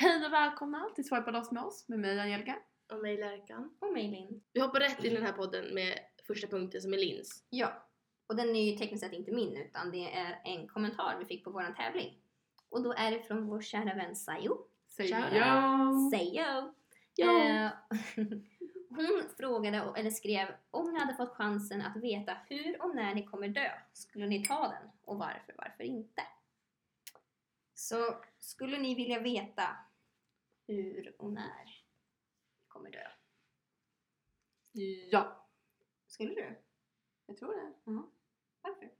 Hej och välkomna till Swipa loss med oss, med mig Angelica. Och mig Lärkan. Och mig Linn. Vi hoppar rätt in i den här podden med första punkten som är Lins. Ja. Och den är ju tekniskt sett inte min utan det är en kommentar vi fick på våran tävling. Och då är det från vår kära vän Sayo. Sayo! Ja. Eh, hon frågade, eller skrev, om ni hade fått chansen att veta hur och när ni kommer dö, skulle ni ta den? Och varför, varför inte? Så skulle ni vilja veta hur och när ni kommer dö? Ja, Skulle du? jag tror det. Varför?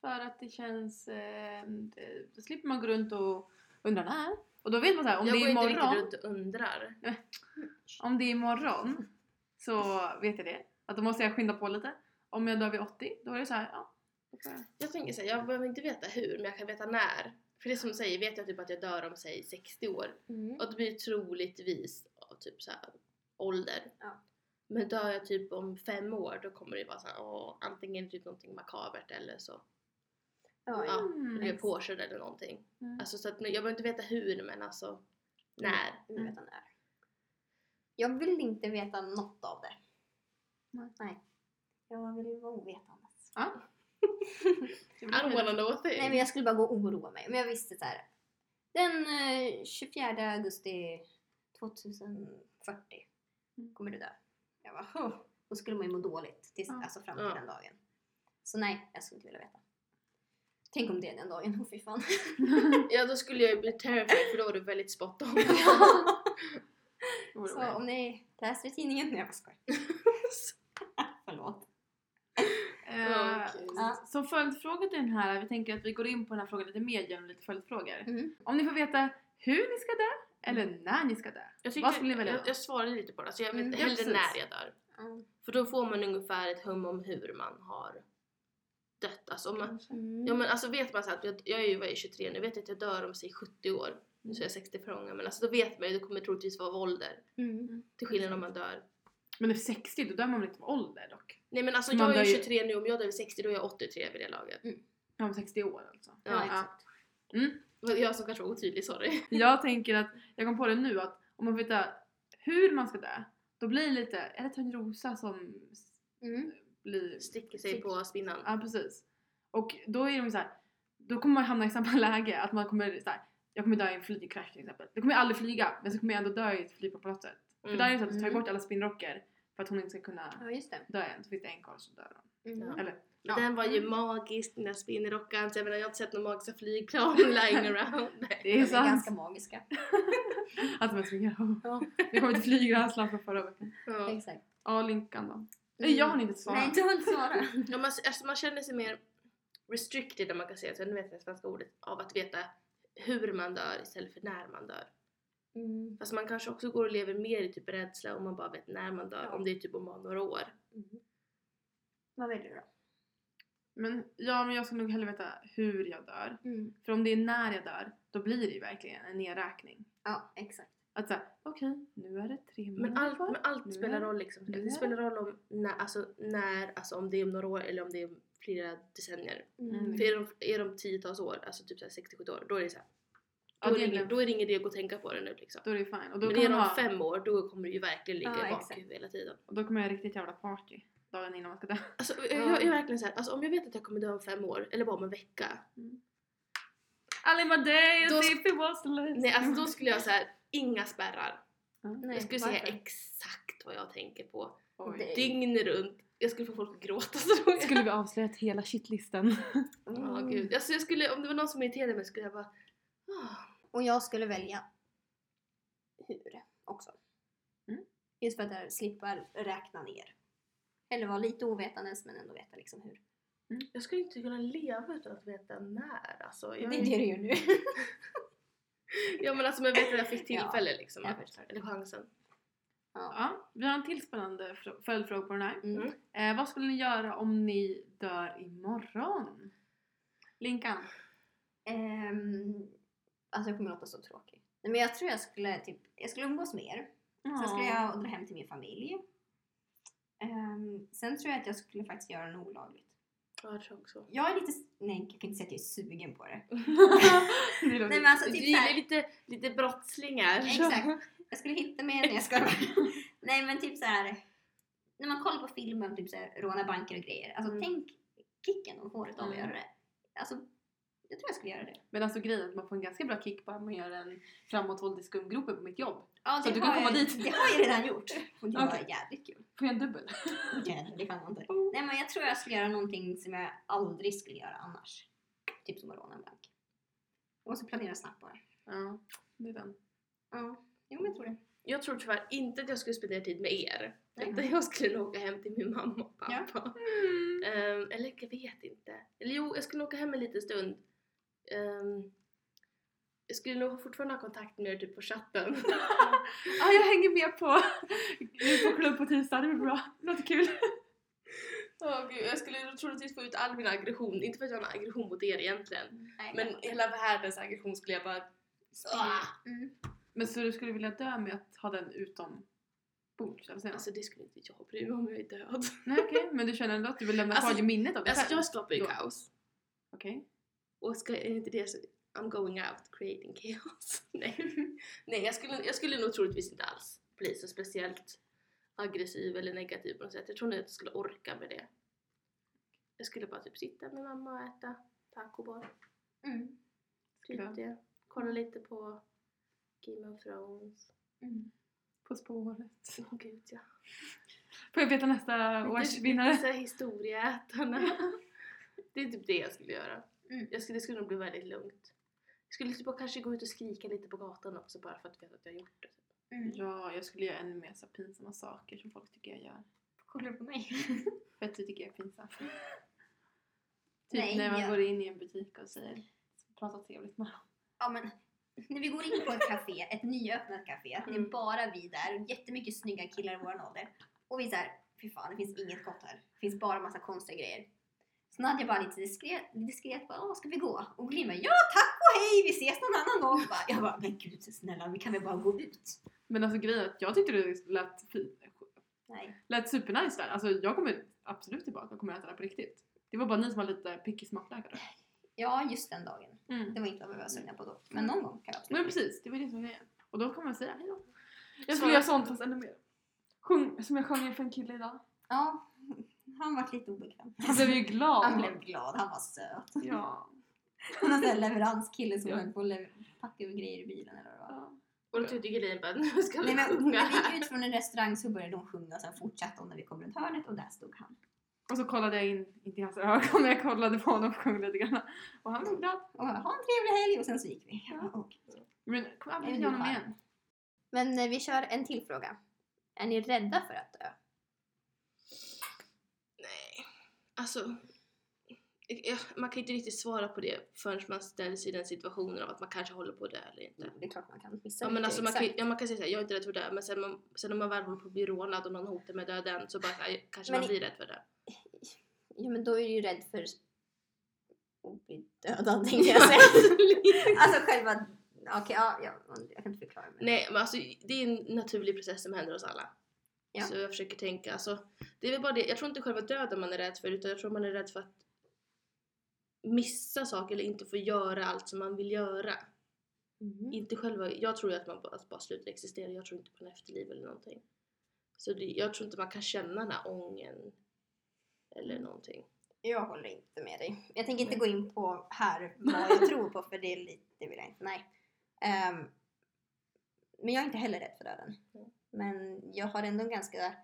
För att det känns... Eh, det, då slipper man gå runt och undra när. Och då vet man så här, om jag det går är inte riktigt imorgon, runt och undrar. om det är imorgon så vet jag det. Att då måste jag skynda på lite. Om jag dör vid 80, då är det så här, ja. jag- Jag tänker så här, jag behöver inte veta hur, men jag kan veta när. För det som du säger, vet jag typ att jag dör om säg 60 år. Mm. Och det blir troligtvis ja, typ så här, ålder. Ja. Men dör jag typ om fem år, då kommer det vara så här, åh, antingen typ någonting makabert eller så. Ja, Ja, Mm. blir påkörd eller någonting. Mm. Alltså så att jag behöver inte veta hur, men alltså när. Vill veta när. Jag vill inte veta något av det. Nej. Jag vill vara ovetandes. Ja. I don't wanna know a thing. Nej men jag skulle bara gå och oroa mig. Men jag visste så här. Den eh, 24 augusti 2040 Mm. kommer du dö. Jag bara, huh. Då skulle man ju må dåligt tills, Ja. alltså fram till Ja. den dagen. Så nej, jag skulle inte vilja veta. Tänk om det är den dagen, oh, fy fan. Ja då skulle jag ju bli terrified för då var du väldigt spot on. Så om ni läser i tidningen, nej jag bara skojar. Förlåt. Eh. Ja. Som följdfråga till den här, vi tänker att vi går in på den här frågan lite mer genom lite följdfrågor. Mm. Om ni får veta hur ni ska dö eller när ni ska dö. Jag, Vad skulle ni välja jag, jag svarade lite på det, så jag vet Mm, hellre precis. när jag dör. Mm. För då får man ungefär ett hum om hur man har dött. Alltså, om man, Mm. ja, men alltså vet man så att jag, jag är ju vad är jag, 23 nu, jag vet att jag dör om säg 70 år. Nu så är jag 60 för många men alltså då vet man ju, det kommer troligtvis vara av ålder. Mm. Till skillnad om man dör. Men efter 60 då dör man väl inte av ålder dock? Nej men alltså Man jag är ju ju- 23 nu, om jag dör vid 60 då är jag 83 vid det laget. Ja, om 60 år alltså. Ja, Ja. exakt. Mm. Det var jag som kanske var otydlig, sorry. Jag tänker att, jag kom på det nu att om man veta hur man ska dö, då blir det lite, är det Törnrosa som Mm. blir... Sticker sig på spinnan. Ja precis. Och då är de så här, då kommer man hamna i samma läge att man kommer så här, jag kommer dö i en flygkrasch till exempel. Då kommer jag aldrig flyga men så kommer jag ändå dö i ett flygplan på något sätt. För Mm. där är det så att du tar Mm. bort alla spinnrocker för att hon inte ska kunna Ja, just det. dö igen. Så finns det en kvar som dör då. Mm. Eller, ja. Den var ju magisk den där spinnrockan så jag menar jag har inte sett några magiska flygplan lying around. Det är De är sant. ganska magiska. Att man svingar. Ja, Det kommer till flygrädslan från förra veckan. Ja. exakt. Ja, Linkan då. Nej, jag har inte svarat. Nej, du har inte svarat. Ja, man, alltså, man känner sig mer restricted om man kan säga så, nu vet jag det svenska ordet, av att veta hur man dör istället för när man dör. Mm. Fast man kanske också går och lever mer i typ rädsla om man bara vet när man dör, Ja. om det är typ om bara några år. Mm. Vad väljer du då? Men, ja, men jag ska nog hellre veta hur jag dör. Mm. För om det är när jag dör, då blir det ju verkligen en nedräkning. Ja, exakt. Att säga, okej, nu är det tre Men månader allt, kvar. men allt Nu spelar roll liksom. är Det spelar roll om när, alltså, när, alltså om det är om några år eller om det är flera decennier. Mm. För är de, är de tiotals år, alltså typ 60-70 år, då är det så här, Ja, då, det är det då är det ingen idé att gå och tänka på det nu liksom. Då är det fine. Och då, Men kommer man ha, fem år, då kommer det ju verkligen ligga Ja, i bakhuvudet hela tiden. och då kommer jag riktigt jävla party dagen innan man ska dö. Alltså jag, jag, är verkligen såhär, alltså om jag vet att jag kommer dö om fem år, eller bara om en vecka. All in my day Då if it was last. Nej alltså då skulle jag säga inga spärrar. Nej, jag skulle säga varför? exakt vad jag tänker på. Oj. Dygn runt. Jag skulle få folk att gråta tror jag. Skulle vi avslöjat hela shitlisten? Ja Mm. gud. Alltså, jag skulle, om det var någon som irriterade mig skulle jag bara ah. Och jag skulle välja hur också. Mm. Just för att jag slipper räkna ner. Eller vara lite ovetandes men ändå veta liksom hur. Jag skulle inte kunna leva utan att veta när. Alltså, jag, Det är det du gör nu. Ja men alltså men jag vet att jag fick Ja, tillfälle liksom. jag Att, förstår. eller chansen. ja. Ja, vi har en till spännande fr- följdfråga på den här. Mm. Eh, vad skulle ni göra om ni dör imorgon? Linkan? Ehm, alltså jag kommer låta så tråkig. Nej, Men jag tror jag skulle typ, jag skulle umgås mer. Sen skulle jag dra hem till min familj. Ehm, sen tror jag att jag skulle faktiskt göra något olagligt. Ja, jag tror också. Jag är lite, nej jag kan inte säga att jag är sugen på det. Nej men alltså Du typ gillar såhär, lite, lite brottslingar. Exakt. jag skulle hitta med en, jag ska Nej men typ så här. när man kollar på filmer om typ så här, råna banker och grejer. Alltså Mm. tänk kicken de får utav att Mm. göra det. Alltså, jag tror jag skulle göra det. Men alltså grejen är att man får en ganska bra kick bara man gör en framåtvolt i skumgropen på mitt jobb. Ja, Så du kan komma jag, dit. Det har jag redan gjort. Och det var Okej. jävligt kul. Får jag en dubbel? Jävlar, det kan man inte. Nej men jag tror jag skulle göra någonting som jag aldrig skulle göra annars. Typ som att råna en bank. Jag måste planera snabbt bara. Ja, det är den. Ja, jo men jag tror det. Jag tror tyvärr inte att jag skulle spendera tid med er. Nej. Utan jag skulle åka hem till min mamma och Ja. pappa. Ehm, eller jag vet inte. Eller jo, jag skulle åka hem en liten stund. Ehm, jag skulle nog fortfarande ha kontakt med er typ på chatten. Ja, jag hänger med på, vi på klubb på tisdag, det blir bra. Det låter kul. Åh, gud, jag skulle troligtvis få ut all min aggression. Inte för att jag har en aggression mot er egentligen. Nej, Men hela världens aggression skulle jag bara... Ah! Mm. Men så du skulle vilja dö med att ha den utom bords? Alltså det skulle inte jag bry mig om jag är död. Nej okej, men du känner ändå att du vill lämna Alltså, kvar minnet av dig Alltså själv? jag skapar ju Då. kaos. Okej. Och ska, är inte det så I'm going out creating chaos. Nej, Nej jag, skulle, jag skulle nog troligtvis inte alls bli så speciellt aggressiv eller negativ på något sätt. Jag tror inte att jag skulle orka med det. Jag skulle bara typ sitta med mamma och äta tacobar. Mm. Typ det. Kolla lite på Game of Thrones. Mm. På spåret. Åh gud ja. Får jag veta nästa års Lite, lite vinnare? här historieätarna. det är typ det jag skulle göra. Mm. Jag skulle, det skulle nog bli väldigt lugnt. Jag skulle typ bara kanske gå ut och skrika lite på gatan också bara för att veta att jag har gjort det. Mm. Ja, jag skulle göra ännu mer så pinsamma saker som folk tycker jag gör. Kollar du på mig? För att du tycker jag är pinsam. Typ Nej, när man jag- går in i en butik och säger pratar trevligt med dem. Ja men när vi går in på ett café, ett nyöppnat café, det är Mm. bara vi där och jättemycket snygga killar i vår ålder. Och vi är såhär, fy fan det finns inget gott här. Det finns bara massa konstiga grejer. Så Nadja bara lite diskret, diskret bara, åh ska vi gå? Och bara, ja tack och hej, vi ses någon annan gång. Bara, jag bara, men gud snälla vi kan väl bara gå ut? Men alltså grejen är att jag tyckte det lät, fi- Nej. lät supernice där. Alltså jag kommer absolut tillbaka och kommer äta det på riktigt. Det var bara ni som var lite picky smaklökare. Ja, just den dagen. Mm. Det var inte vad vi var sugna på då. Men någon gång kan jag absolut Men precis, det var det som var grejen. Och då kommer man säga hejdå. Jag Så- skulle göra sånt fast ännu mer. Sjung, som jag sjöng inför en kille idag. Ja, han var lite obekväm. Han blev ju glad. Han blev glad, han var söt. Ja. Han har en leveranskille som Ja. höll på att packa ur grejer i bilen eller vad det var. ja. Och då tyckte Gelin bara, nu ska vi Nej, men, sjunga när vi här. gick ut från en restaurang så började de sjunga och sen fortsatte de när vi kom runt hörnet och där stod han. Och så kollade jag in, inte i hans ögon, men jag kollade på honom och sjöng lite grann. Och han blev glad. Och ha en trevlig helg och sen så gick vi. Ja. Och, Men kom aldrig honom igen. Men eh, vi kör en till fråga. Är ni rädda för att dö? Nej, alltså. jag- Man kan inte riktigt svara på det förrän man ställs i den situationen av att man kanske håller på att dö eller inte. Det är klart man kan missa Ja, men alltså, man, kan, ja, man kan säga såhär, jag är inte rädd för dö, men sen, man, sen om man väl håller på att bli rånad och någon hotar med döden så bara här, kanske Men man i- blir rädd för det. Ja men då är du ju rädd för att bli dödad tänkte jag säga. alltså själva... Okej, ja, ja, jag kan inte förklara. Men... Nej, men alltså det är en naturlig process som händer hos alla. Ja. Så jag försöker tänka, alltså, det är väl bara det, jag tror inte själva döden man är rädd för utan jag tror man är rädd för att missa saker eller inte få göra allt som man vill göra. Mhm. Inte själva, jag tror ju att man bara, att bara slutar existera, jag tror inte på en efterliv eller någonting. Så det, jag tror inte man kan känna den här ången eller någonting. Jag håller inte med dig. Jag tänker inte gå in på här vad jag tror på för det, är lite, det vill jag inte. Nej. Ehm, men jag är inte heller rädd för döden. Mm. Men jag har ändå en ganska...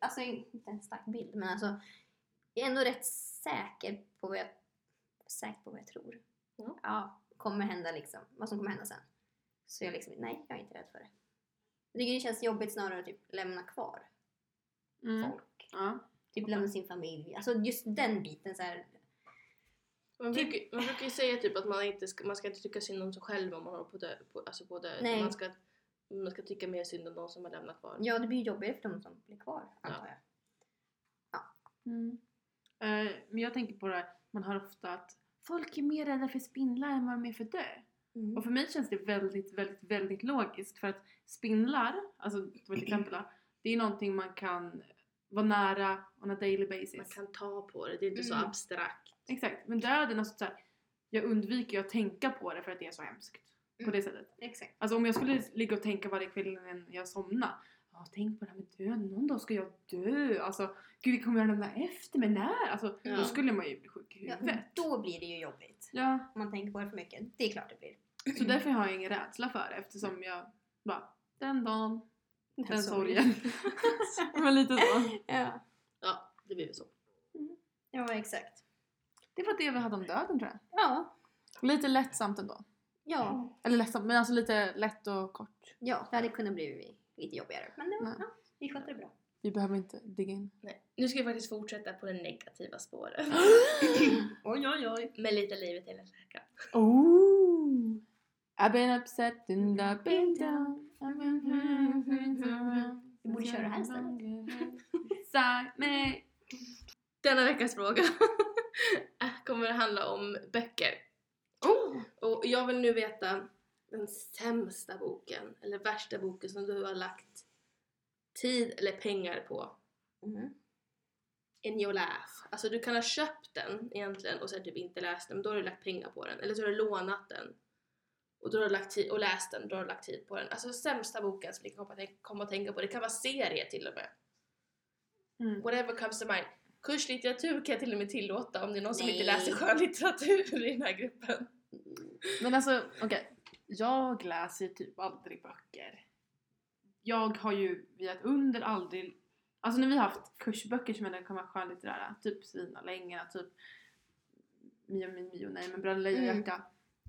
Alltså inte en stark bild men alltså jag är ändå rätt säker på vad jag, säker på vad jag tror. Mm. Ja, kommer hända liksom. Vad som kommer hända sen. Så jag liksom, nej jag är inte rädd för det. Jag tycker det känns jobbigt snarare att typ lämna kvar Mm. folk. Ja. Typ lämna sin familj. Alltså just den biten så här. Man Typ- brukar, man brukar ju säga typ att man inte ska, man ska inte tycka synd om sig själv om man håller på dö, på, alltså på dö. Man ska, man ska tycka mer synd om de som har lämnat kvar. Ja, det blir ju jobbigare för de som blir kvar antar jag. Mm. Eh, men jag tänker på det här, man hör ofta att folk är mer rädda för spindlar än vad de är för dö. Mm. Och för mig känns det väldigt, väldigt, väldigt logiskt för att spindlar, alltså som ett exempel då, det är någonting man kan vara nära on a daily Man basis. kan ta på det, det är inte så Mm. abstrakt. Exakt, men döden, alltså så här, jag undviker ju att tänka på det för att det är så hemskt. På Mm. det sättet. Exakt. Alltså om jag skulle ligga och tänka varje kväll innan jag somnar. Ja, tänk på det här med döden, någon dag ska jag dö. Alltså, gud vi kommer göra lämna efter mig, när? Alltså, Ja. då skulle man ju bli sjuk i Ja, huvudet. då blir det ju jobbigt. Ja, Om man tänker på det för mycket. Det är klart det blir. så därför har jag ingen rädsla för det eftersom jag bara, den dagen, den Den sorgen. Men lite så. Ja. Ja, det blir väl så. ja, exakt. Det var det vi hade om döden tror jag. Ja. Lite lättsamt ändå. Ja. Eller lättsamt, men alltså lite lätt och kort. Ja, det hade kunnat bli lite jobbigare. Men det var, ja, vi skötte det bra. Vi behöver inte digga in. Nej. Nu ska vi faktiskt fortsätta på det negativa spåret. Oj, oj, oj. Med lite livet i en läka. Oh! I've been upset and I've been down. I've been Vi borde köra det här me. Denna veckas fråga kommer att handla om böcker. Oh! Och jag vill nu veta den sämsta boken, eller värsta boken som du har lagt tid eller pengar på Mm. in your life. Alltså du kan ha köpt den egentligen och sen typ inte läst den, men då har du lagt pengar på den. Eller så har du lånat den och då har du lagt tid och läst den, då har du lagt tid på den. Alltså sämsta boken som ni kan komma att tänka på. Det kan vara serier till och med. Mm. Whatever comes to mind. Kurslitteratur kan jag till och med tillåta om det är någon som inte läser skönlitteratur i den här gruppen. Men alltså, okej. Jag läser typ aldrig böcker. Jag har ju via ett under aldrig... Alltså när vi har haft kursböcker som ändå kan vara skönlitterära, typ Svinalänga, typ Mio Mio Mio, nej men Bröderna Lejonhjärta.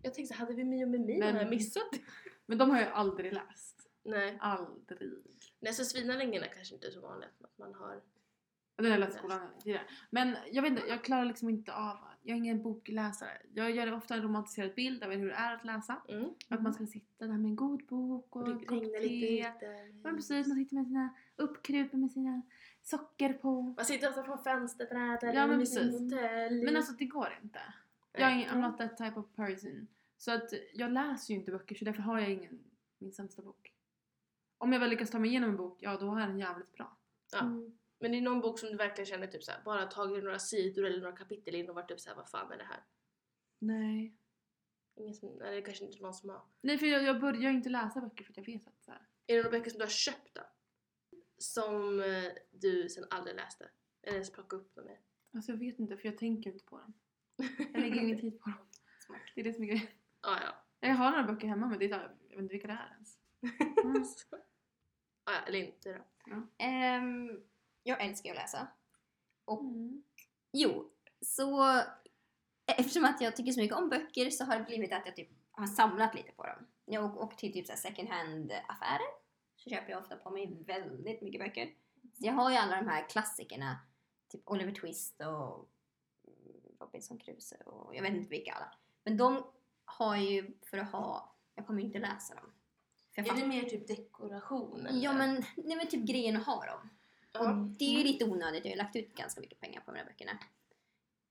Jag tänkte hade vi Mio med Mio? Men- Har jag missat det? Men de har jag aldrig läst. Nej. Aldrig. Nej, så Svinalängarna kanske inte är så vanligt att man har. Den har jag läst i skolan tidigare. Men jag vet inte, jag klarar liksom inte av Jag är ingen bokläsare. Jag gör ofta en romantiserad bild av hur det är att läsa. Mm. Att man ska sitta där med en god bok och Och en kopp te. Ja precis, man sitter med sina uppkrupen med sina socker på. Man sitter ofta på en fönsterbräda Ja, men precis. Men alltså det går inte. Jag är ingen, I'm not that type of person. Så att jag läser ju inte böcker så därför har jag ingen min sämsta bok. Om jag väl lyckas ta mig igenom en bok, ja då är den jävligt bra. Ja. Mm. Men det är någon bok som du verkligen känner typ såhär, bara tagit några sidor eller några kapitel in och varit typ såhär, vad fan är det här? Nej. Ingen som, eller kanske inte någon som har. Nej för jag, jag börjar inte läsa böcker för att jag vet att så här, Är det några böcker som du har köpt då? Som eh, du sen aldrig läste? Eller ens plockade upp dem med? Alltså jag vet inte för jag tänker inte på dem. Jag lägger ingen tid på dem. Smart. Det är det som är grejen. Ah, ja. Jag har några böcker hemma men det är jag vet inte vilka det är ens. Mm. ah, ja. Eller inte då. Ehm, jag älskar att läsa. Och Mm. jo, så eftersom att jag tycker så mycket om böcker så har det blivit att jag typ har samlat lite på dem. Jag åker åker till typ så här second hand affärer så köper jag ofta på mig väldigt mycket böcker. Så jag har ju alla de här klassikerna, typ Oliver Twist och Robinson Crusoe och jag vet inte vilka alla. Men de har ju för att ha, jag kommer ju inte läsa dem. Är det mer typ dekoration? eller? Ja men, nej men typ grejen att ha dem. Och Ja. det är ju lite onödigt, jag har lagt ut ganska mycket pengar på de här böckerna.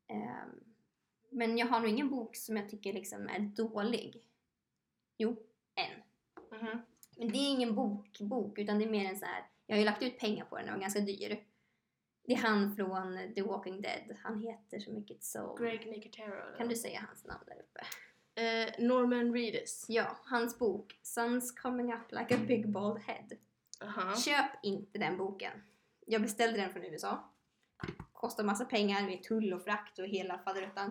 Ehm, men jag har nog ingen bok som jag tycker liksom är dålig. Jo, en. Mhm. Men det är ingen bok, bok utan det är mer en så här. jag har ju lagt ut pengar på den, den var ganska dyr. Det är han från The Walking Dead, han heter så mycket så... Greg Nicotero. Kan du säga hans namn där uppe? Eh, Norman Reedus. Ja, hans bok Sun's coming up like a big bald head. Aha. Köp inte den boken. Jag beställde den från USA. Kostar massa pengar med tull och frakt och hela faderuttan.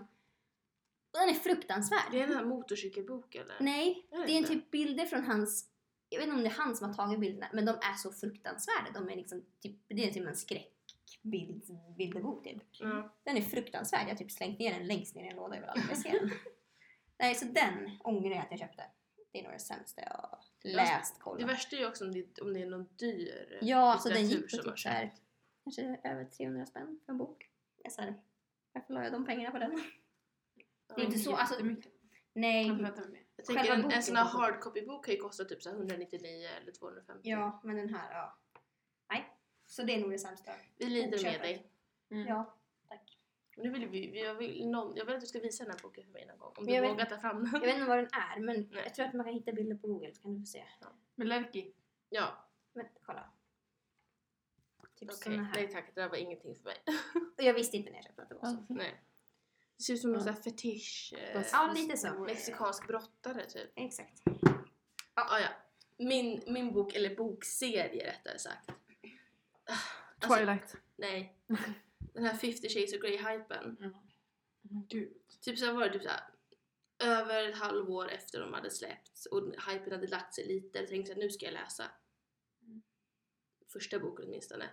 Och den är fruktansvärd. Det är den här motorcykelboken eller? Nej, det är en typ bilder från hans... Jag vet inte om det är han som har tagit bilderna, men de är så fruktansvärda. De är liksom typ, det är typ en skräckbilderbok typ. Ja. Den är fruktansvärd. Jag har typ slängt ner den längst ner i en låda. Jag vill aldrig mer se den. Nej, så den ångrar jag att jag köpte. Det är nog det sämsta jag har läst, Det kollat. värsta är ju också om det, om det är någon dyr Ja, alltså den gick på som har typ så här, köpt. kanske över 300 spänn för en bok. Jag sa varför la jag de pengarna på den? Ja. det är inte så, alltså-. Nej, Jag tänker en, en sån här hardcopy-bok kan ju kosta typ så här 199 eller 250. ja, men den här, ja. Nej, så det är nog det sämsta. Vi lider med dig. Mm. Ja. Nu vill vi, vi- jag, vill någon, jag vill att du ska visa den här boken för mig någon gång. Om du jag vet- vågar ta fram den. Jag vet inte vad den är, men Nej. jag tror att man kan hitta bilder på google så kan du få se. Men Lerki. Ja. Men kolla. Typ såna här. nej tack, det där var ingenting för mig. Och jag visste inte när jag köpte att det var så. nej. Det ser ut som Ja. sån här fetisch. Eh, Ja, lite så. mexikansk brottare typ. Exakt. Ah, ja. min, min bok, eller bokserie rättare sagt. Ah, Alltså, Twilight. nej. Den här 50 shades of Grey-hypen. Mm. Men Gud. Typ så var det typ så här, över ett halvår efter de hade släppts och hypen hade lagt sig lite. Jag tänkte att nu ska jag läsa. Mm. Första boken åtminstone.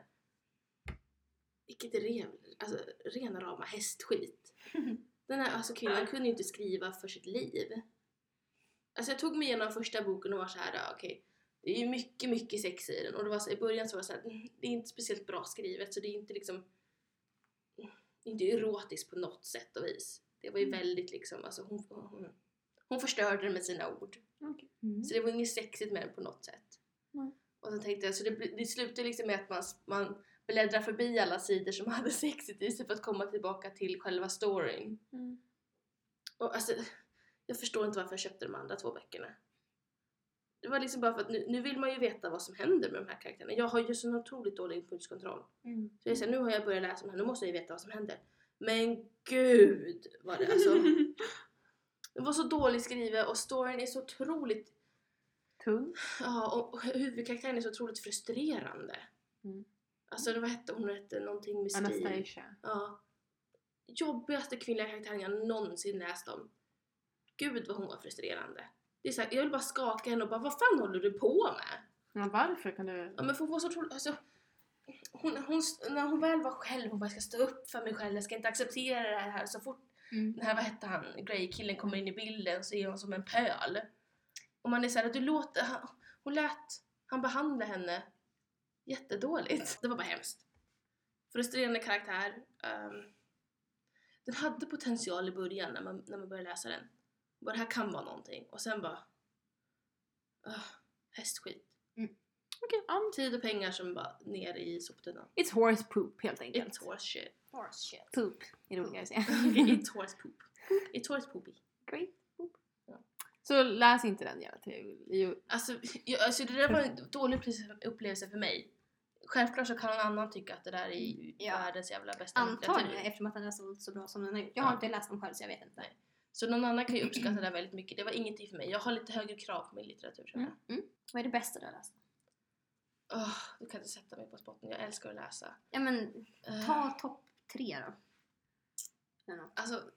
Vilket rev, alltså rena rama hästskit. Den här alltså, kvinnan kunde ju inte skriva för sitt liv. Alltså jag tog mig igenom första boken och var så här, ja, okej. det är ju mycket, mycket sex i den och det var så, i början så var det så här, "Mm, det är inte speciellt bra skrivet så det är inte liksom inte erotiskt på något sätt och vis. Det var ju Mm. väldigt liksom, alltså hon, hon, hon förstörde det med sina ord. Okej. Mm. Så det var inget sexigt med den på något sätt. Nej. Och så tänkte jag, så det, det slutar liksom med att man, man bläddrar förbi alla sidor som hade sexigt i sig för att komma tillbaka till själva storyn. Mm. Och alltså, jag förstår inte varför jag köpte de andra två böckerna. Det var liksom bara för att nu, nu vill man ju veta vad som händer med de här karaktärerna. Jag har ju så otroligt dålig impulskontroll. Mm. Så jag säger, nu har jag börjat läsa de här, nu måste jag ju veta vad som händer. Men gud vad det alltså. Det var så dåligt skrivet och storyn är så otroligt, Tung. ja och huvudkaraktären är så otroligt frustrerande. Mm. Alltså vad hette hon? hette någonting med stil. Anastasia. Ja. Jobbigaste kvinnliga karaktären jag någonsin läst om. Gud vad hon var frustrerande. Det är så här, jag vill bara skaka henne och bara vad fan håller du på med? Men varför kan du... Ja men för hon var så otroligt, alltså, hon, hon, när hon väl var själv, hon bara jag ska stå upp för mig själv, jag ska inte acceptera det här. Så fort Mm. den här, vad hette han, Grey-killen kommer in i bilden så är hon som en pöl. Och man är såhär, du låter, han, hon lät, han behandla henne jättedåligt. Det var bara hemskt. Frustrerande karaktär. ehm, den hade potential i början när man, när man började läsa den. Bara det här kan vara någonting. Och sen bara... Uh, hästskit. Okej, ja. Tid och pengar som bara ner i soptunnan. It's horse poop helt enkelt. It's horse shit. Horse shit. Poop är roligare att säga. It's horse poop. It's horse poopy. Great poop. Ja. Så läs inte den jävla till. Alltså, jag, alltså det där var en dålig upplevelse- upplevelse för mig. Självklart så kan någon annan tycka att det där är Ja. världens jävla bästa Antagligen eftersom att den är så, så bra som den har gjort. Jag Ja. har inte läst den själv så jag vet inte. Nej. Så någon annan kan ju uppskatta det väldigt mycket. Det var ingenting för mig. Jag har lite högre krav på min litteratur tror jag. Mm. Vad är det bästa du har läst? Åh, du kan inte sätta mig på spotten. Jag älskar att läsa. Ja men Eh, ta topp tre då. Alltså,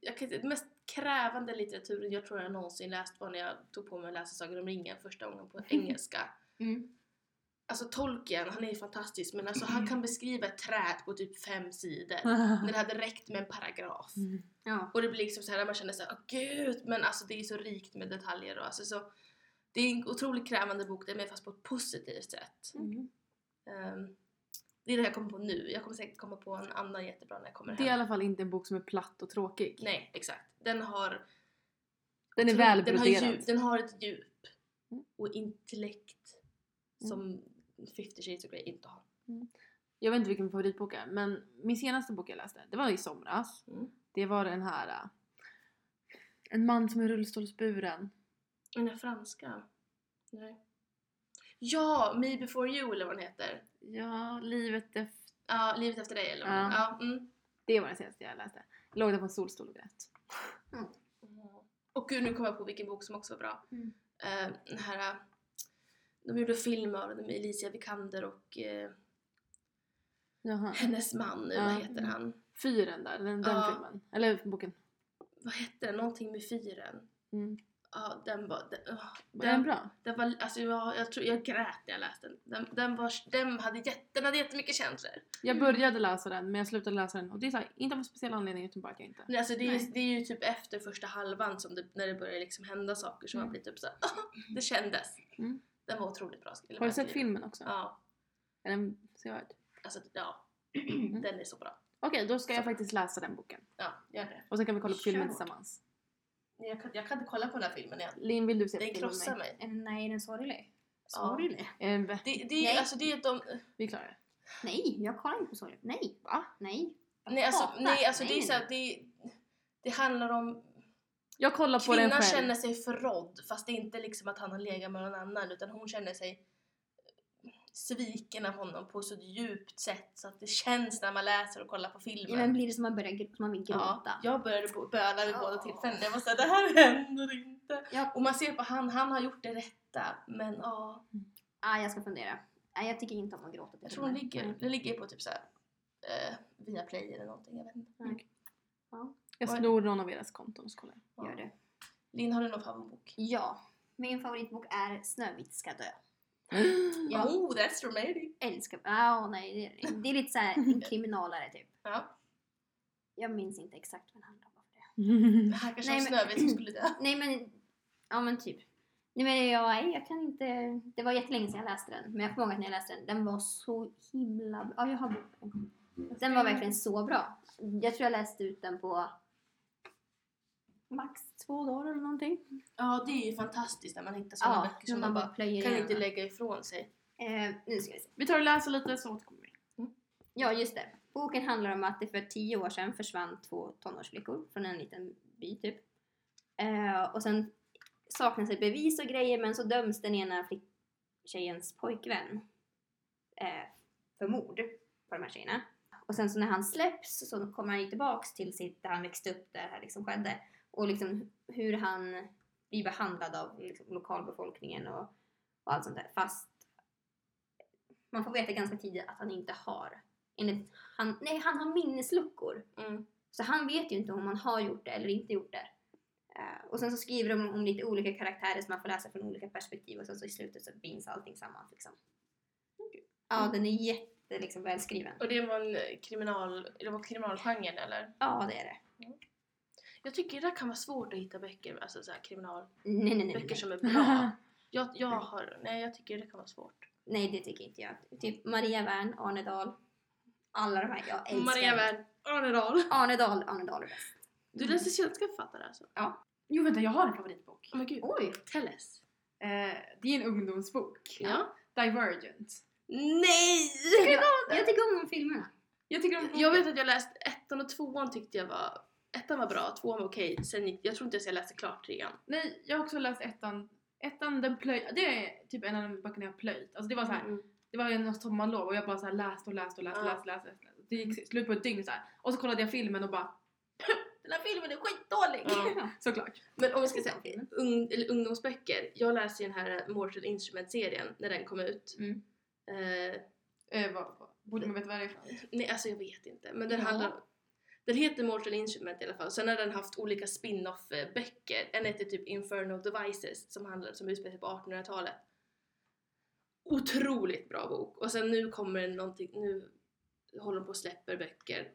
jag kan den mest krävande litteraturen jag tror jag någonsin läst var när jag tog på mig att läsa Sagan om ringen första gången på engelska. Mm. Alltså Tolkien, han är ju fantastisk men alltså han kan beskriva ett träd på typ fem sidor. När det hade räckt med en paragraf. Mm. Ja. Och det blir liksom så här man känner såhär, åh gud, men alltså det är så rikt med detaljer och alltså så Det är en otroligt krävande bok, den är fast på ett positivt sätt. Mm. Ehm, det är det jag kommer på nu, jag kommer säkert komma på en annan jättebra när jag kommer Det är i hem. alla fall inte en bok som är platt och tråkig. Nej, exakt. Den har Den är otro- den har, välbroderad. djup, den har ett djup Mm. och intellekt Mm. Som 50 shades of Grey inte har. Jag vet inte vilken min favoritbok är men min senaste bok jag läste, det var i somras. Mm. Det var den här äh, En man som är rullstolsburen. Den är franska. Nej. Ja, Me before you eller vad den heter. Ja, livet efter... Ja, Livet efter dig eller vad Ja. Ja. Mm. Det var den senaste jag läste. Jag låg där på en solstol och grät. Och gud, nu kommer jag på vilken bok som också var bra. Mm. Eh, den här, eh, de gjorde film av med Alicia Vikander och eh, hennes man nu, Ja. vad heter han? Fyren där, den, den Ja. filmen. Eller boken. Vad hette den? Någonting med fyren. Mm. Ja, den var... Den, åh, Var den bra? den var alltså jag, jag tror jag grät när jag läste den. Den, den, var, den, hade, jätte, den hade jättemycket känslor. Jag började läsa den men jag slutade läsa den och det är så här, inte av en speciell anledning utan bara att jag inte... Nej, alltså det, är, Nej. det är ju typ efter första halvan som det, när det börjar liksom hända saker som Mm. man blir typ såhär, det kändes. Mm. Den var otroligt bra skriven. Har du sett filmen också? Ja, Är den sevärd? alltså ja. Den är så bra. Okej, då ska jag faktiskt läsa den boken. Ja, gör det. Och sen kan vi kolla på filmen Kör. tillsammans. Jag kan, jag kan inte kolla på den här filmen igen. Linn, vill du se Den filmen med krossar mig? mig. Den- Nej, är den sorglig? Ja. Sorglig? Eh, Det, det, Nej. är, alltså det är de, vi klarar det. Nej, jag kollar inte på sorglig. Nej. Va? Nej. Jag nej alltså, nej, alltså det är nej, så här, det, det handlar om Jag kollar på den Kvinnan själv. känner sig förrådd fast det är inte liksom att han har legat med någon annan utan hon känner sig sviken av honom på så djupt sätt så att det känns när man läser och kollar på Ja, filmen. men blir det som man börjar man vill gråta? Ja, jag började böla vid båda Ja. tillfällena. Jag var såhär, det här händer inte. Ja. Och man ser på han, han har gjort det rätta. Men ja, Ah, jag ska fundera. Nej, jag tycker inte om att gråta jag tror den ligger, den ligger på typ såhär eh, via play eller någonting. Jag vet inte. Jag snor någon av deras konton och så kollar jag. Gör det. Linn, har du någon favoritbok? Ja. Min favoritbok är Snövit ska dö. Ja. Oh, that's romantic! Älskar... Ah, nej, det är, det är lite såhär en kriminalare typ. Ja, Jag minns inte exakt vad den handlar om. det. här kanske Nej, var men- Snövit som skulle dö. Nej men, ja men typ. Nej men jag, jag kan inte, det var jättelänge sedan jag läste den. Men jag kommer ihåg att när jag läste den, den var så himla Ja, jag har boken. Den var verkligen så bra. Jag tror jag läste ut den på max två dagar eller någonting. Ja, det är ju fantastiskt när man hittar sådana Ja, böcker som man bara kan igenom inte lägga ifrån sig. Eh, nu ska vi se. Vi tar och läser lite så återkommer vi. Ja, just det. Boken handlar om att det för tio år sedan försvann två tonårsflickor från en liten by typ. Eh, och sen saknas det bevis och grejer men så döms den ena tjejens pojkvän eh, för mord på de här tjejerna. Och sen så när han släpps så kommer han ju tillbaks till sitt, där han växte upp, där det här liksom skedde. Och liksom hur han blir behandlad av liksom, lokalbefolkningen och, och allt sånt där. Fast man får veta ganska tidigt att han inte har enligt han, nej, han har minnesluckor. Mm. Så han vet ju inte om han har gjort det eller inte gjort det. Eh, och sen så skriver de om lite olika karaktärer som man får läsa från olika perspektiv och sen så i slutet så binds allting samman liksom. Ja, den är jätte liksom, välskriven. Och det var en kriminal, det var kriminalgenren eller? Ja, det är det. Jag tycker det där kan vara svårt att hitta böcker, alltså så här kriminalböcker Nej, nej, nej. Nej, som är bra. Jag, jag har, nej jag tycker det kan vara svårt. nej det tycker inte jag. Typ Maria Wern, Arne Dahl. Alla de här, jag älskar Maria Wern, Arne Dahl. Arne Dahl, Arne Dahl är bäst. Du läser svenska författare alltså? Jo vänta, jag har en favoritbok. Oh my gud. Oj! Tell us. Eh, det är en ungdomsbok. Ja. Divergent. Nej! Jag tycker om de filmerna. Jag tycker om Jag vet att jag läst ettan och tvåan tyckte jag var Ettan var bra, tvåan var okej, sen gick, jag tror inte ens jag läste klart trean. Nej, jag har också läst ettan. Ettan, den plöj... Det är typ en av de böckerna jag har plöjt. Alltså det var så här, Mm. det var något sommarlov och jag bara så här läste och läste och läste Ja. läste, läste, läste. Det gick slut på ett dygn så här. Och så kollade jag filmen och bara Den här filmen är skitdålig! Ja. Såklart. Men om vi ska säga ung, eller ungdomsböcker, jag läste ju den här Mortal Instrument-serien när den kom ut. Mm. Eh, Eh, vad, vad, borde man veta vad det är för nej, alltså jag vet inte. Men den Ja. handlar Den heter Mortal Instrument i alla fall. Sen har den haft olika spin-off eh, böcker. En heter typ Infernal Devices som, handlar, som utspelar sig på 1800-talet. Otroligt bra bok. Och sen nu kommer någonting, nu håller de på och släpper böcker.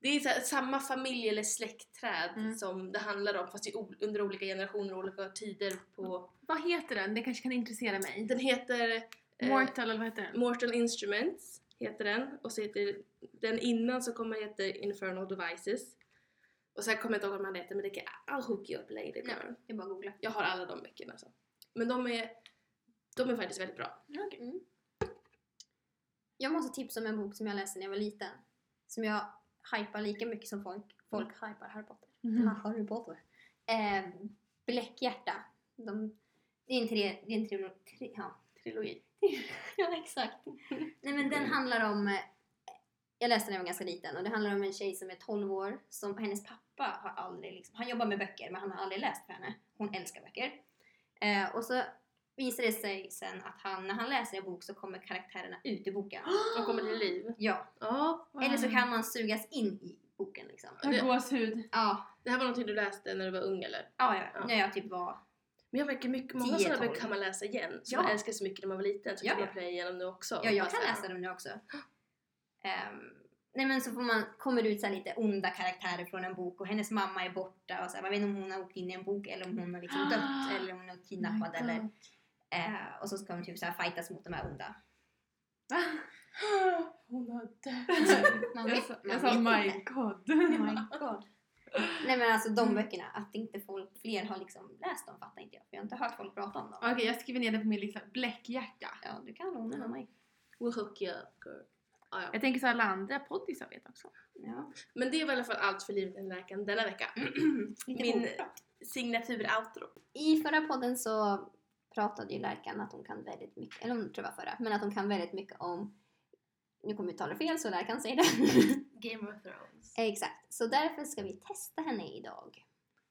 Det är så här, samma familj eller släktträd Mm. som det handlar om fast i, under olika generationer och olika tider på... Vad heter den? Det kanske kan intressera mig. Den heter... eh, Mortal eller vad heter den? Mortal Instruments heter den och så heter den innan så kommer heter Infernal Devices. Och sen kommer jag inte ihåg vad den heter men det kan I'll hook you up later Nej. girl. Det är bara googla. Jag har alla de böckerna alltså. Men de är, de är faktiskt väldigt bra. Mm. Jag måste tipsa om en bok som jag läste när jag var liten. Som jag hypar lika mycket som folk, folk hypar Harry Potter. Ah, Harry Potter. Eh, Bläckhjärta. De, det är en, tre, det är en trilo, tre, ja. Trilogi. ja, exakt. Nej men den handlar om, eh, jag läste den när jag var ganska liten och det handlar om en tjej som är 12 år som hennes pappa har aldrig, liksom, han jobbar med böcker men han har aldrig läst för henne. Hon älskar böcker. Eh, och så visar det sig sen att han, när han läser en bok så kommer karaktärerna ut i boken. De kommer till liv. Ja, Ja, eller så kan man sugas in i boken liksom. Har gåshud. Ja, det här var någonting du läste när du var ung eller? ja, ja. Ja. när jag typ var Men jag märker mycket, många 10, sådana 12. böcker kan man läsa igen. Som Ja. man älskar så mycket när man var liten så Ja, kan man plöja igenom nu också. Ja, jag kan läsa dem nu också. Ehm, nej men så får man, kommer det ut så lite onda karaktärer från en bok och hennes mamma är borta och så här, man vet inte om hon har åkt in i en bok eller om hon har liksom dött eller om hon är kidnappad eller eh, och så ska de typ så här fightas mot de här onda. Hon har dött. Man vet, man jag sa my god. My God. Nej men alltså de böckerna, att inte folk, fler har liksom läst dem fattar inte jag. För jag har inte hört folk prata om dem. Okej, jag skriver ner det på min lista. Bläckhjärta. Ja, du kan låna den av mig. We'll hook you up girl. Ja, ja. Jag tänker så alla andra poddisar vet också. Ja. Men det var i alla fall allt för livet i läkaren denna vecka. Lite Min signatur-outro. I förra podden så pratade ju Lärkan att hon kan väldigt mycket, eller hon tror jag var förra, men att hon kan väldigt mycket om, nu kommer jag uttala det fel så Lärkan säger det. Game of Thrones. Exakt, så därför ska vi testa henne idag.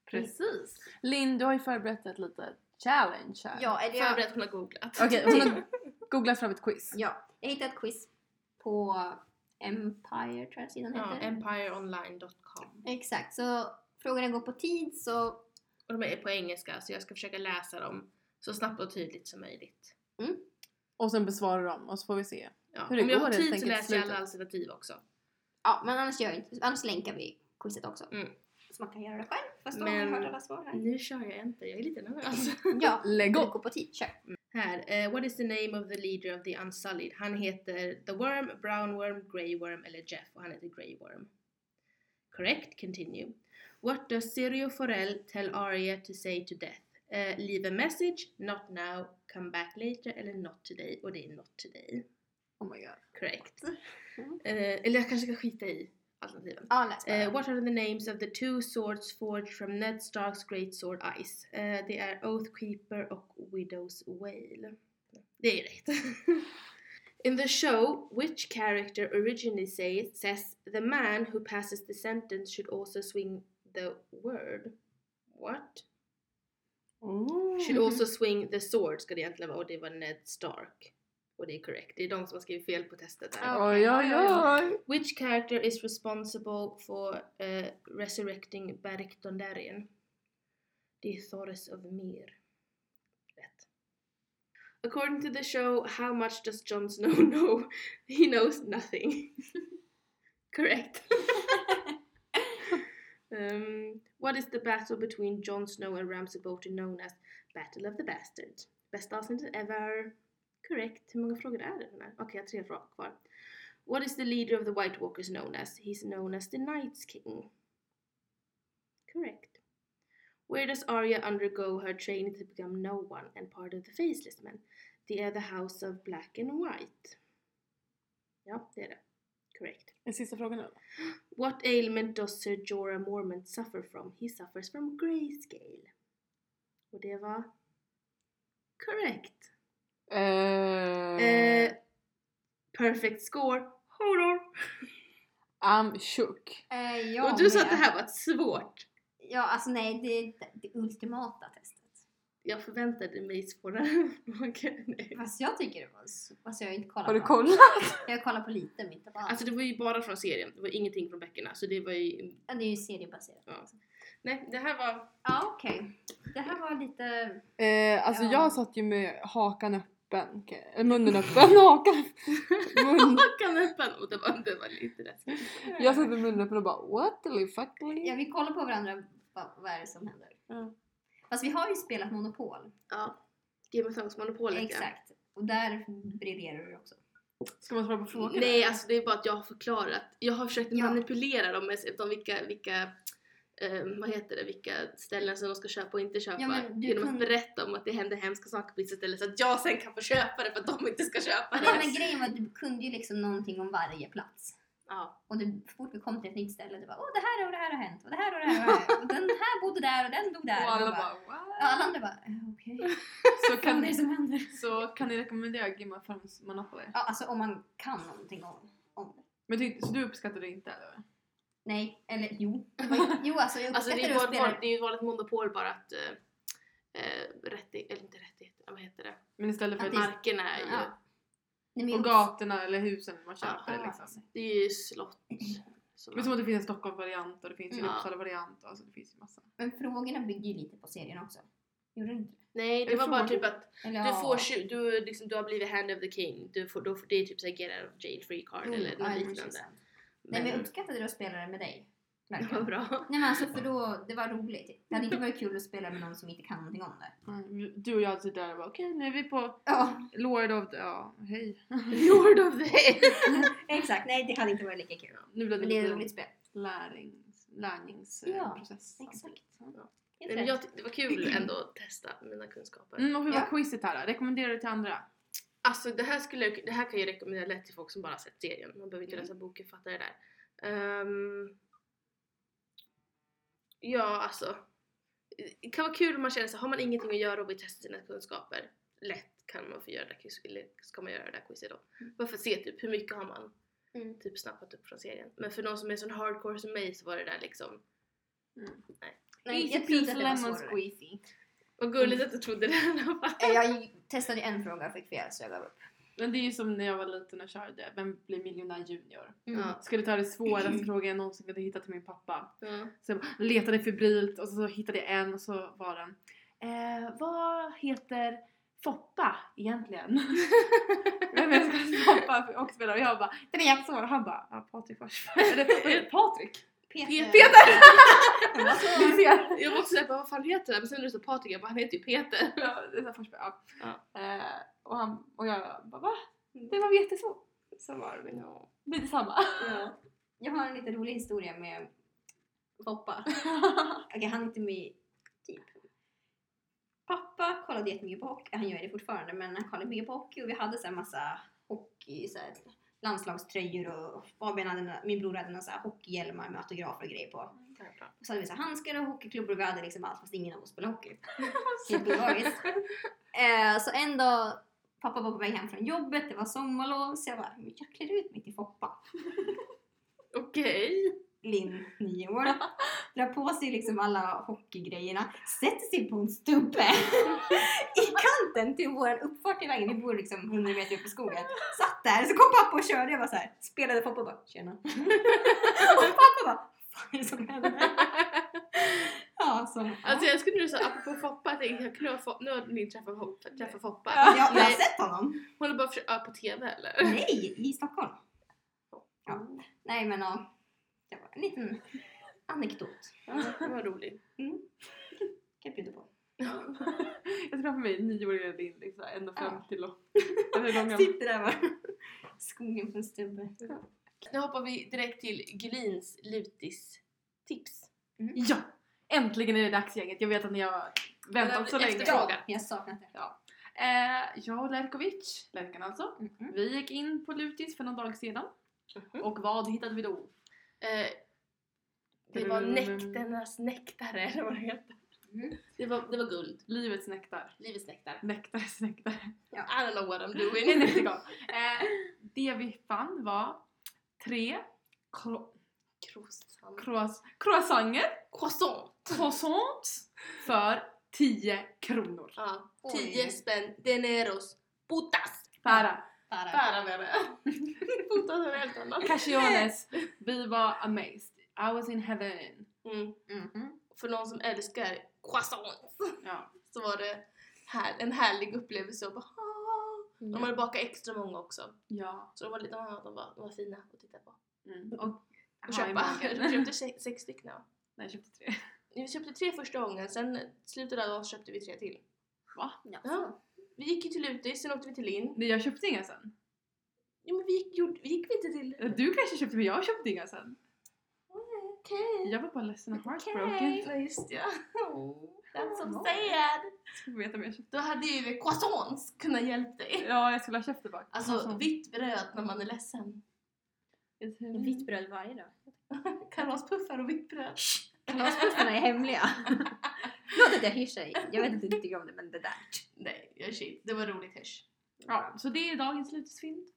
Precis. Linn, du har ju förberett ett litet challenge här. Ja, eller jag, Förberett, hon har googlat. Okej, hon har googlat fram ett quiz. ja, jag hittade ett quiz på Empire tror jag sidan Ja, heter. empireonline.com. Exakt, så frågorna går på tid så Och de är på engelska så jag ska försöka läsa dem så snabbt och tydligt som möjligt. Och sen besvarar de och så får vi se. Ja. Hur det Om jag går har helt tid så läser jag alla alternativ också. Ja, men annars gör jag inte. Annars länkar vi quizet också. Mm. Så man kan göra det själv. Fast då har man hört alla svar här. Nu kör jag inte, jag är lite nervös. Ja, Lägg upp! går på tid. Kör. Här, eh, what is the name of the leader of the Unsullied? Han heter The Worm, Brown Worm, Grey Worm eller Jeff och han heter Grey Worm. Correct, continue. What does Sirio Forel tell Arya to say to Death? Eh, leave a message, not now, come back later eller not today och det är not today. Oh my god. Correct. Mm. Eh, eller jag kanske ska skita i alternativen. Bara. Eh, what are the names of the two swords forged from Ned Starks great sword Ice? Eh, det är Oathkeeper och Widow's Wail. Det är rätt. In the show, which character originally says, says the man who passes the sentence should also swing the word? What? Oh. Should also swing the sword ska det egentligen vara och det var Ned Stark. Och det är correct. Det är de som har skrivit fel på testet här. Ja. Oj, oj, oj. Which character is responsible for uh, resurrecting Beric Dondarrion? Det är Thoris of Myr. Rätt. According to the show, how much does Jon Snow know? He knows nothing. Correct. um, what is the battle between Jon Snow and Ramsay Bolton known as Battle of the Bastards? Bästa avsnittet ever. Correct. Hur många frågor är det? Okej, jag har tre frågor kvar. What is the leader of the White Walkers known as? He's known as the Night's King. Correct. Where does Arya undergo her training to become no one and part of the Faceless Men? The uh, other House of Black and White. Ja, det är det. Correct. En sista fråga nu. What ailment does Sir Jorah Mormont suffer from? He suffers from grayscale. Och det var correct. Eh, Eh, perfect score. Horror. I'm shook. Eh, ja, Och du sa att det här var svårt. Ja, alltså nej, det är det, ultimata testet. Jag förväntade mig svårare frågor. Nej. Fast jag tycker det var så... Alltså jag har inte kollat Har du på kollat? Jag har kollat på lite, men inte på allt. Alltså det var ju bara från serien, det var ingenting från böckerna. Så det var ju... ja, det är ju seriebaserat. Ja. Nej, det här var... Ja, okej. Det här var lite... Eh, alltså Ja. jag satt ju med hakan öppen. Munnen öppen. Hakan. Mun. Hakan öppen! Och det var, det var lite läskigt. Jag satt med munnen öppen och bara what the fuck? Ja, vi kollar på varandra. Vad, vad är det som händer? Ja. Fast vi har ju spelat Monopol. Ja. Game of Thrones-monopolet ja. Exakt. Och där briljerar du också. Ska man svara på frågor? Nej, alltså det är bara att jag har förklarat. Jag har försökt Ja. manipulera dem med vilka, vilka eh, vad heter det, vilka ställen som de ska köpa och inte köpa. Ja, du genom att kunde- berätta om att det händer hemska saker på vissa ställen så att jag sen kan få köpa det för att de inte ska köpa det. men grejen var att du kunde ju liksom någonting om varje plats. Ja. Och du, så fort vi kom till ett nytt ställe, det var åh det här och det här har hänt och det här och det här har hänt och den här bodde där och den dog där. Och alla Och bara Ja, what? alla andra bara okej. Så Vad kan, det som händer? så kan ni rekommendera Game of Thrones Monopoly? Ja, alltså om man kan någonting om, om det. Men tyck, så du uppskattar det inte eller? Nej, eller jo. Jo, alltså jag Alltså det är ju spela. det är ju ett vanligt monopol bara att eh, eh, rättigheter, eller inte rättigheter, vad heter det? Men istället för Att att Markerna är ju, Ja. Nej, och gatorna eller husen man köper ja. liksom. det är ju slott. Som Men som att det finns en Stockholm-variant och det finns ju en Ja. Uppsala-variant och alltså det finns ju massa. Men frågorna bygger ju lite på serien också. Gjorde det inte? Nej, det Är var bara typ att Eller, du får du, liksom, du har blivit hand of the king. Du får, då får, det är typ såhär get out of jail free card Mm, eller något liknande. Nej, men jag uppskattade det att spela det med dig. det var Verkligen. bra. Nej men alltså för då, det var roligt. Det hade inte varit kul att spela med någon som inte kan någonting om det. Mm, Du och jag sitter där och bara okej nu är vi på Ja, Lord of the... Ja, hej. Lord of the exakt. Nej det hade inte varit lika kul. Nu blev det Men det är ett lite roligt spel. lärings, Ja, lärningsprocess. exakt. Ja. Men rätt. jag, tyckte det var kul ändå att testa mina kunskaper. Mm, och hur var Ja. quizet här då? Rekommenderar du till andra? Alltså det här, skulle, det här kan jag rekommendera lätt till folk som bara har sett serien. Man behöver inte Mm. läsa boken för att fatta det där. Ehm, ja, alltså. Det kan vara kul om man känner så har man ingenting att göra och vill testa sina kunskaper. Lätt kan man få göra det eller ska man göra det här quizet då. Bara för att se typ hur mycket har man Mm. typ snappat upp från serien. Men för någon som är sån hardcore som mig så var det där liksom Nej, Easy jag trodde att peasy det var lemon squeezy. Vad gulligt att du trodde det i alla fall. Eh, Jag testade en fråga och fick fel så jag gav upp. Men det är ju som när jag var liten och körde Vem blir miljonär junior? Mm. Skulle ta det svåraste frågan jag någonsin kunde hitta till min pappa. Ja. Så jag letade febrilt och så hittade jag en och så var den eh, Vad heter Foppa egentligen? Vem är det som Foppa och spela? Och jag bara Den är jättesvår han bara ja, Patrik Forsberg. Eller? Patrik? Peter. Peter! Vad så? Ni ser. Jag var också såhär, vad fan heter han? Men sen när du sa Patrik, jag bara, han heter ju Peter. Ja, det här Forsberg. Ja. Ja. Eh, och, han, och jag bara va? Det var jättesvårt. Så var det Ja. lite samma. Ja. Jag har en lite rolig historia med Foppa. Okej, han är inte med typ. Pappa kollade jättemycket på hockey, han gör det fortfarande, men han kollade mycket på hockey och vi hade så här massa hockey, så här, landslagströjor och Fabian hade, min bror hade några hockeyhjälmar med autografer och grejer på. Och så hade vi så här handskar och hockeyklubbor och vi hade liksom allt fast ingen av oss spelade hockey. Helt olagiskt. Eh, så en dag, pappa var på väg hem från jobbet, det var sommarlov, så jag bara, "Men jag klär ut mig till Foppa. Okej. Linn, nio år, drar på sig liksom alla hockeygrejerna, sätter sig på en stubbe i kanten till vår uppfart i vägen. Vi bor liksom 100 meter upp i skogen. Satt där, så kom pappa och körde. Jag var så här, spelade Foppa och bara tjena. och pappa bara, vad är det som händer? Ja, så. Alltså jag skulle nu säga, apropå Foppa, jag tänkte jag kunde fått, nu har ni träffat Foppa. Träffat Foppa. Ja, jag har Nej, sett honom. Hon har bara ja, på TV eller? Nej, i Stockholm. Ja. Nej men ja, en liten anekdot. Ja, det var roligt. Kan jag bjuda på. jag ser framför mig nioåriga Linn, liksom, 1,50 Ja. lång. Sitter där bara. Skogen på en stubbe. Nu hoppar vi direkt till Gulins lutis-tips. Ja! Äntligen är det dags gänget. Jag vet att ni har väntat så länge. Efterfrågan. Ja, jag saknat det. Eh, jag och Lerkovic, Lerkan alltså, Mhm. vi gick in på Lutis för någon dag sedan. Mhm. Och vad hittade vi då? Eh, det var Mm. nektarnas nektare, eller vad det heter. Mm. Det var, det var guld. Livets nektar. Livets nektar. Nektares nektar. I don't know what I'm doing. eh, det vi fann var tre cro- Croissant. croiss- croissanger, Croissant. croissants, för 10 kronor. Ja, Oj. 10 spänn. Deneros. Putas. Para. Är helt annat. Cassiones. Vi var amazed. I was in heaven. Mm. Mhm. För någon som älskar croissants Ja. så var det här, en härlig upplevelse. Och bara, "Ah." de hade bakat extra många också. Ja. Så de var, lite, de var, de var fina att titta på. Mm. Och Och köpa. Jag köpte sex, sex stycken. Ja. Nej, jag köpte tre. Vi köpte tre första gången, sen slutet av dagen köpte vi tre till. Va? Ja. Ja. Vi gick ju till Lutis, sen åkte vi till Linn. Nej, jag köpte inga sen. Jo men vi gick, gjorde, vi gick vi inte till... Du kanske köpte men jag köpte inga sen. Okej. Jag var bara ledsen och heartbroken. Ja just ja. Oh, that's so sad. Ska få veta om jag köpte. Då hade ju croissants kunnat hjälpa dig. Ja, jag skulle ha köpt det bara. Alltså vitt bröd när man är ledsen. Vitt bröd varje dag. Kalaspuffar och vitt bröd. Kalaspuffarna är hemliga. Förlåt att jag hyschar. Jag vet att du inte tycker om det men det där. Nej, jag är shit. Det var roligt hörs. Ja, så det är dagens slutsfynd.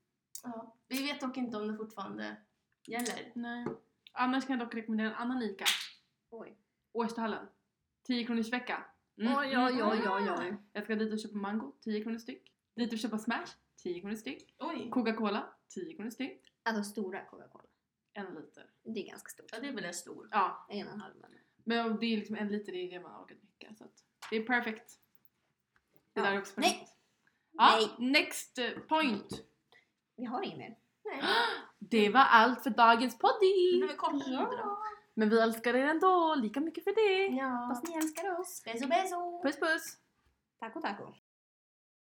Ja. Vi vet dock inte om det fortfarande gäller. Nej. Annars kan jag dock rekommendera en annan ICA. Oj. Årstahallen. 10 kronors vecka. Mm, Oj, oj, oj, oj, oj. Jag ska dit och köpa mango, 10 kronor styck. Dit och köpa smash, 10 kronor styck. Oj. Coca-Cola, 10 kronor styck. Alltså stora Coca-Cola. En liter. Det är ganska stort. Ja, det är väl en stor. Ja, En och en halv men. men det är liksom en liter, det är det man orkar dricka. Så att det är perfekt. Det Ja. där är också Nej. perfekt. Ja, Nej. next eh, point. Vi har inget mer. Nej. Det var allt för dagens Det poddy. ja. Men vi älskar er ändå lika mycket för det. ja. Fast ni älskar oss. Beso beso. Puss puss. Taco taco.